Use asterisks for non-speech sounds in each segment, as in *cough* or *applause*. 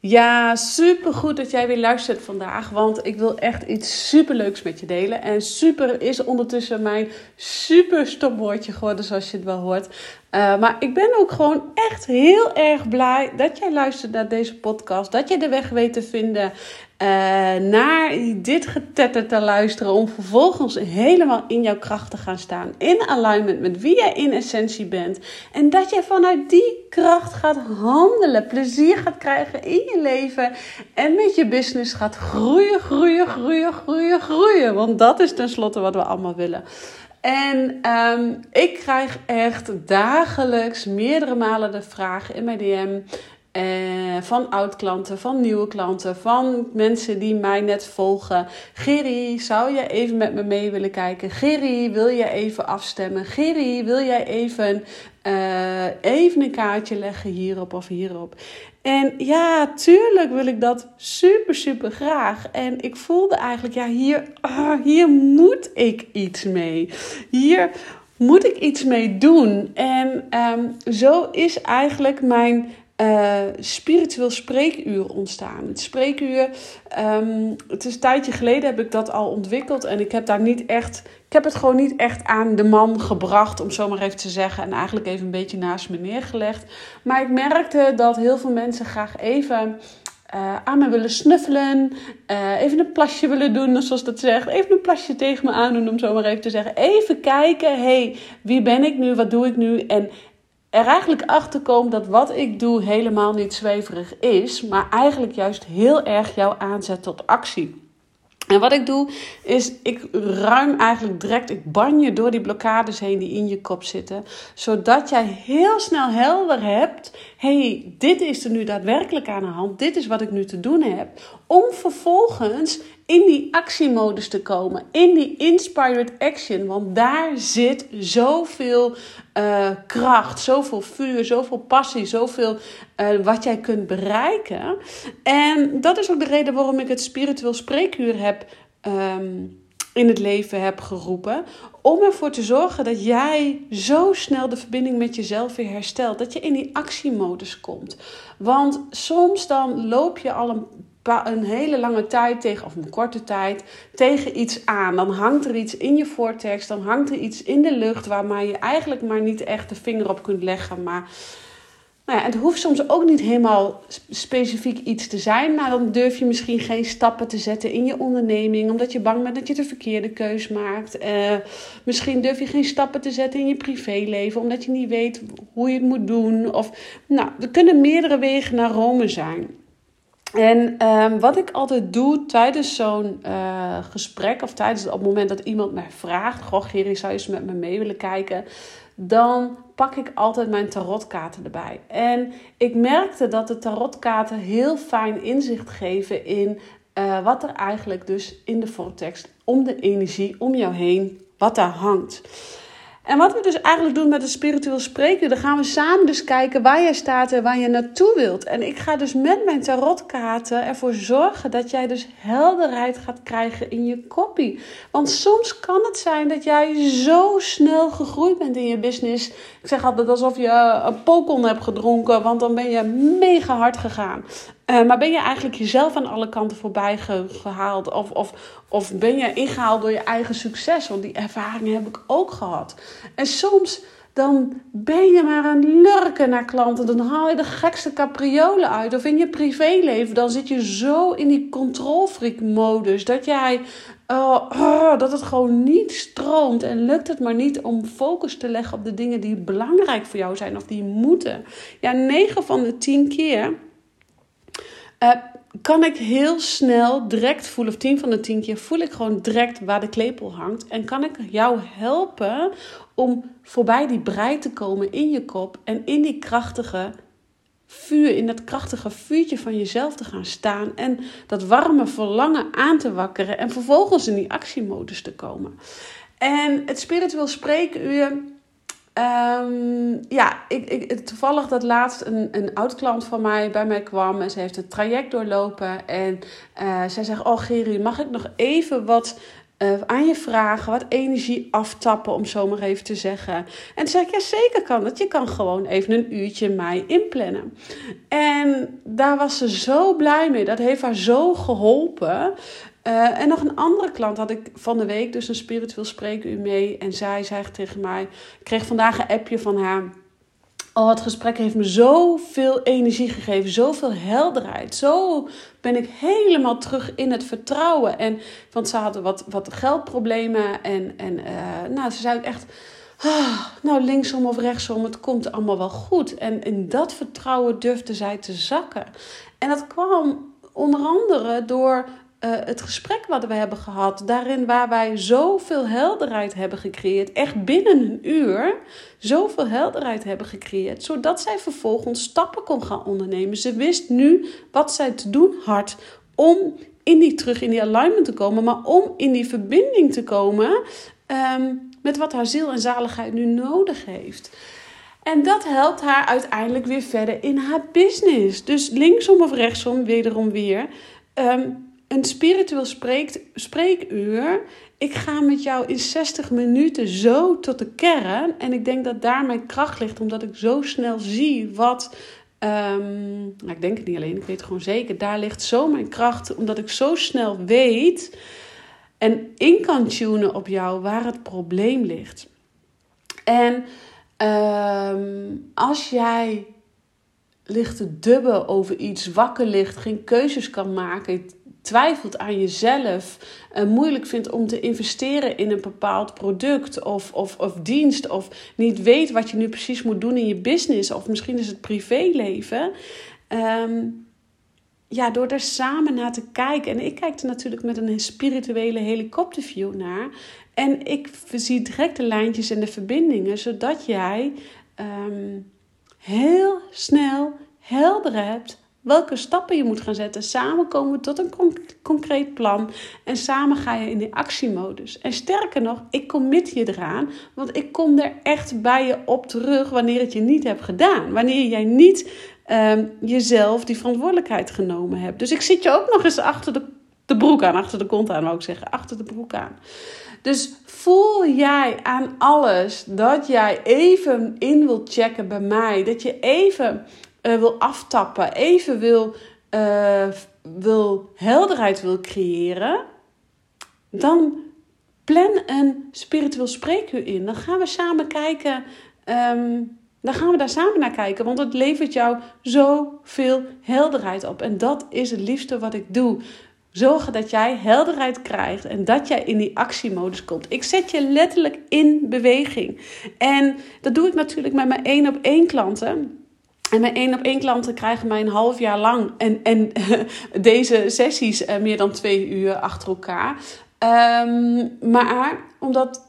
Ja, super goed dat jij weer luistert vandaag. Want ik wil echt iets super leuks met je delen. En super is ondertussen mijn super stopwoordje geworden, zoals je het wel hoort. Uh, maar ik ben ook gewoon echt heel erg blij dat jij luistert naar deze podcast. Dat je de weg weet te vinden uh, naar dit getetter te luisteren. Om vervolgens helemaal in jouw kracht te gaan staan. In alignment met wie jij in essentie bent. En dat je vanuit die kracht gaat handelen. Plezier gaat krijgen in je leven. En met je business gaat groeien, groeien, groeien, groeien, groeien. Want dat is tenslotte wat we allemaal willen. En um, ik krijg echt dagelijks meerdere malen de vraag in mijn DM. Uh, van oud-klanten, van nieuwe klanten, van mensen die mij net volgen. Giri, zou je even met me mee willen kijken? Giri, wil je even afstemmen? Giri, wil jij even, uh, even een kaartje leggen hierop of hierop? En ja, tuurlijk wil ik dat super, super graag. En ik voelde eigenlijk, ja, hier, ah, hier moet ik iets mee. Hier moet ik iets mee doen. En um, zo is eigenlijk mijn uh, spiritueel spreekuur ontstaan. Het spreekuur, um, het is een tijdje geleden heb ik dat al ontwikkeld en ik heb daar niet echt, ik heb het gewoon niet echt aan de man gebracht, om zo maar even te zeggen, en eigenlijk even een beetje naast me neergelegd. Maar ik merkte dat heel veel mensen graag even uh, aan me willen snuffelen, uh, even een plasje willen doen, zoals dat zegt. Even een plasje tegen me aandoen, om zo maar even te zeggen. Even kijken, hey, wie ben ik nu, wat doe ik nu? En er eigenlijk achter komen dat wat ik doe helemaal niet zweverig is, maar eigenlijk juist heel erg jou aanzet tot actie. En wat ik doe, is ik ruim eigenlijk direct, ik ban je door die blokkades heen die in je kop zitten. Zodat jij heel snel helder hebt, hey, dit is er nu daadwerkelijk aan de hand. Dit is wat ik nu te doen heb. Om vervolgens in die actiemodus te komen. In die inspired action. Want daar zit zoveel uh, kracht, zoveel vuur, zoveel passie, zoveel uh, wat jij kunt bereiken. En dat is ook de reden waarom ik het spiritueel spreekuur heb. Um, in het leven heb geroepen. Om ervoor te zorgen dat jij zo snel de verbinding met jezelf weer herstelt. Dat je in die actiemodus komt. Want soms dan loop je al een een hele lange tijd tegen, of een korte tijd, tegen iets aan. Dan hangt er iets in je vortex, dan hangt er iets in de lucht waar je eigenlijk maar niet echt de vinger op kunt leggen. Maar nou ja, het hoeft soms ook niet helemaal specifiek iets te zijn. Maar dan durf je misschien geen stappen te zetten in je onderneming. Omdat je bang bent dat je de verkeerde keus maakt. Uh, misschien durf je geen stappen te zetten in je privéleven. Omdat je niet weet hoe je het moet doen. Of, nou, er kunnen meerdere wegen naar Rome zijn. En um, wat ik altijd doe tijdens zo'n uh, gesprek, of tijdens op het moment dat iemand mij vraagt: Goh, Geri, zou je eens met me mee willen kijken? Dan pak ik altijd mijn tarotkaarten erbij. En ik merkte dat de tarotkaarten heel fijn inzicht geven in uh, wat er eigenlijk dus in de vortex, om de energie om jou heen, wat daar hangt. En wat we dus eigenlijk doen met het spiritueel spreken, dan gaan we samen dus kijken waar jij staat en waar je naartoe wilt. En ik ga dus met mijn tarotkaarten ervoor zorgen dat jij dus helderheid gaat krijgen in je kopie. Want soms kan het zijn dat jij zo snel gegroeid bent in je business. Ik zeg altijd alsof je een pokon hebt gedronken, want dan ben je mega hard gegaan. Uh, maar ben je eigenlijk jezelf aan alle kanten voorbij gehaald? Of, of, of ben je ingehaald door je eigen succes? Want die ervaring heb ik ook gehad. En soms dan ben je maar aan lurken naar klanten. Dan haal je de gekste capriolen uit. Of in je privéleven, dan zit je zo in die controlfreak modus dat jij oh, oh, dat het gewoon niet stroomt. En lukt het maar niet om focus te leggen op de dingen die belangrijk voor jou zijn of die moeten. Ja, 9 van de 10 keer. Uh, kan ik heel snel direct voelen, of 10 van de 10 keer voel ik gewoon direct waar de klepel hangt. En kan ik jou helpen om voorbij die brei te komen in je kop en in die krachtige vuur, in dat krachtige vuurtje van jezelf te gaan staan en dat warme verlangen aan te wakkeren en vervolgens in die actiemodus te komen. En het spiritueel spreekuur Um, ja, ik, ik, toevallig dat laatst een, een oud klant van mij bij mij kwam en ze heeft het traject doorlopen. En uh, zij zegt: Oh, Geri, mag ik nog even wat uh, aan je vragen, wat energie aftappen, om zo maar even te zeggen. En toen zei ik, ja zeker kan dat. Je kan gewoon even een uurtje mij inplannen. En daar was ze zo blij mee. Dat heeft haar zo geholpen. Uh, en nog een andere klant had ik van de week, dus een spiritueel spreekuur mee. En zij zei tegen mij, ik kreeg vandaag een appje van haar. Oh, het gesprek heeft me zoveel energie gegeven, zoveel helderheid. Zo ben ik helemaal terug in het vertrouwen. En, want ze hadden wat, wat geldproblemen. En, en uh, nou, ze zei echt, ah, nou linksom of rechtsom, het komt allemaal wel goed. En in dat vertrouwen durfde zij te zakken. En dat kwam onder andere door uh, het gesprek wat we hebben gehad, daarin waar wij zoveel helderheid hebben gecreëerd, echt binnen een uur, zoveel helderheid hebben gecreëerd, zodat zij vervolgens stappen kon gaan ondernemen. Ze wist nu wat zij te doen had om in die terug in die alignment te komen, maar om in die verbinding te komen um, met wat haar ziel en zaligheid nu nodig heeft. En dat helpt haar uiteindelijk weer verder in haar business. Dus linksom of rechtsom, wederom weer. Um, een spiritueel spreek, spreekuur. Ik ga met jou in 60 minuten zo tot de kern. En ik denk dat daar mijn kracht ligt, omdat ik zo snel zie wat. Um, nou, ik denk het niet alleen, ik weet het gewoon zeker. Daar ligt zo mijn kracht, omdat ik zo snel weet en in kan tunen op jou waar het probleem ligt. En um, als jij ligt te dubben over iets, wakker ligt, geen keuzes kan maken, twijfelt aan jezelf, uh, moeilijk vindt om te investeren in een bepaald product of, of, of dienst, of niet weet wat je nu precies moet doen in je business, of misschien is het privéleven. Um, ja, door er samen naar te kijken. En ik kijk er natuurlijk met een spirituele helikopterview naar. En ik zie direct de lijntjes en de verbindingen, zodat jij um, heel snel helder hebt welke stappen je moet gaan zetten. Samen komen we tot een concreet plan en samen ga je in de actiemodus. En sterker nog, ik commit je eraan, want ik kom er echt bij je op terug wanneer het je niet hebt gedaan. Wanneer jij niet um, jezelf die verantwoordelijkheid genomen hebt. Dus ik zit je ook nog eens achter de, de broek aan, achter de kont aan, wou ik zeggen, achter de broek aan. Dus voel jij aan alles dat jij even in wilt checken bij mij, dat je even uh, wil aftappen, even wil, uh, wil helderheid wil creëren, dan plan een spiritueel spreekuur in. Dan gaan we samen kijken. Um, dan gaan we daar samen naar kijken, want het levert jou zoveel helderheid op. En dat is het liefste wat ik doe. Zorgen dat jij helderheid krijgt en dat jij in die actiemodus komt. Ik zet je letterlijk in beweging. En dat doe ik natuurlijk met mijn één op één klanten. En mijn één op één klanten krijgen mij een half jaar lang en, en *laughs* deze sessies uh, meer dan twee uur achter elkaar. Um, maar omdat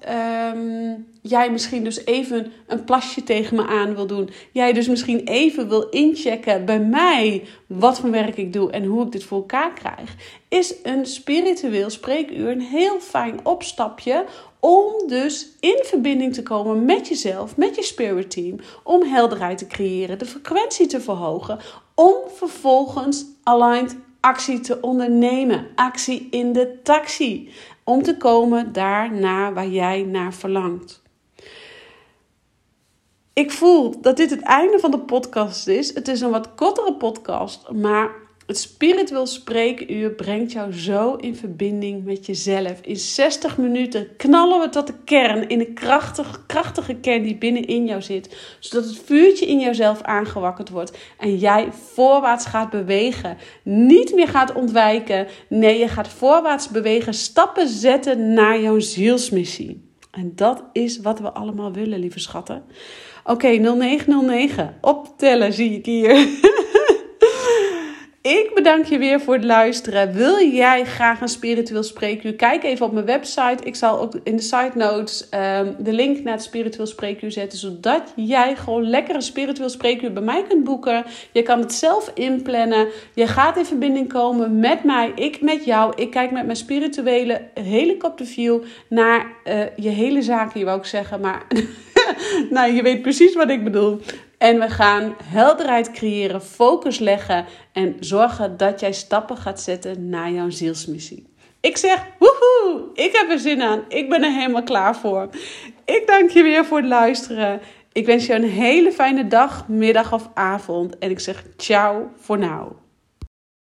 um, jij misschien dus even een plasje tegen me aan wil doen. Jij dus misschien even wil inchecken bij mij wat voor werk ik doe en hoe ik dit voor elkaar krijg. Is een spiritueel spreekuur een heel fijn opstapje om dus in verbinding te komen met jezelf, met je spirit team, om helderheid te creëren, de frequentie te verhogen, om vervolgens aligned actie te ondernemen. Actie in de taxi. Om te komen daarna waar jij naar verlangt. Ik voel dat dit het einde van de podcast is. Het is een wat kortere podcast, maar Het spiritueel spreekuur brengt jou zo in verbinding met jezelf. In 60 minuten knallen we tot de kern, in de krachtige, krachtige kern die binnenin jou zit. Zodat het vuurtje in jouzelf aangewakkerd wordt en jij voorwaarts gaat bewegen. Niet meer gaat ontwijken. Nee, je gaat voorwaarts bewegen, stappen zetten naar jouw zielsmissie. En dat is wat we allemaal willen, lieve schatten. Oké, 0909. Optellen zie ik hier. *laughs* Ik bedank je weer voor het luisteren. Wil jij graag een spiritueel spreekuur? Kijk even op mijn website. Ik zal ook in de side notes um, de link naar het spiritueel spreekuur zetten. Zodat jij gewoon lekker een spiritueel spreekuur bij mij kunt boeken. Je kan het zelf inplannen. Je gaat in verbinding komen met mij. Ik met jou. Ik kijk met mijn spirituele helikopterview naar uh, je hele zaken, je wou ik zeggen. Maar *laughs* nou, je weet precies wat ik bedoel. En we gaan helderheid creëren, focus leggen en zorgen dat jij stappen gaat zetten naar jouw zielsmissie. Ik zeg, woehoe, ik heb er zin aan. Ik ben er helemaal klaar voor. Ik dank je weer voor het luisteren. Ik wens je een hele fijne dag, middag of avond. En ik zeg ciao voor nu.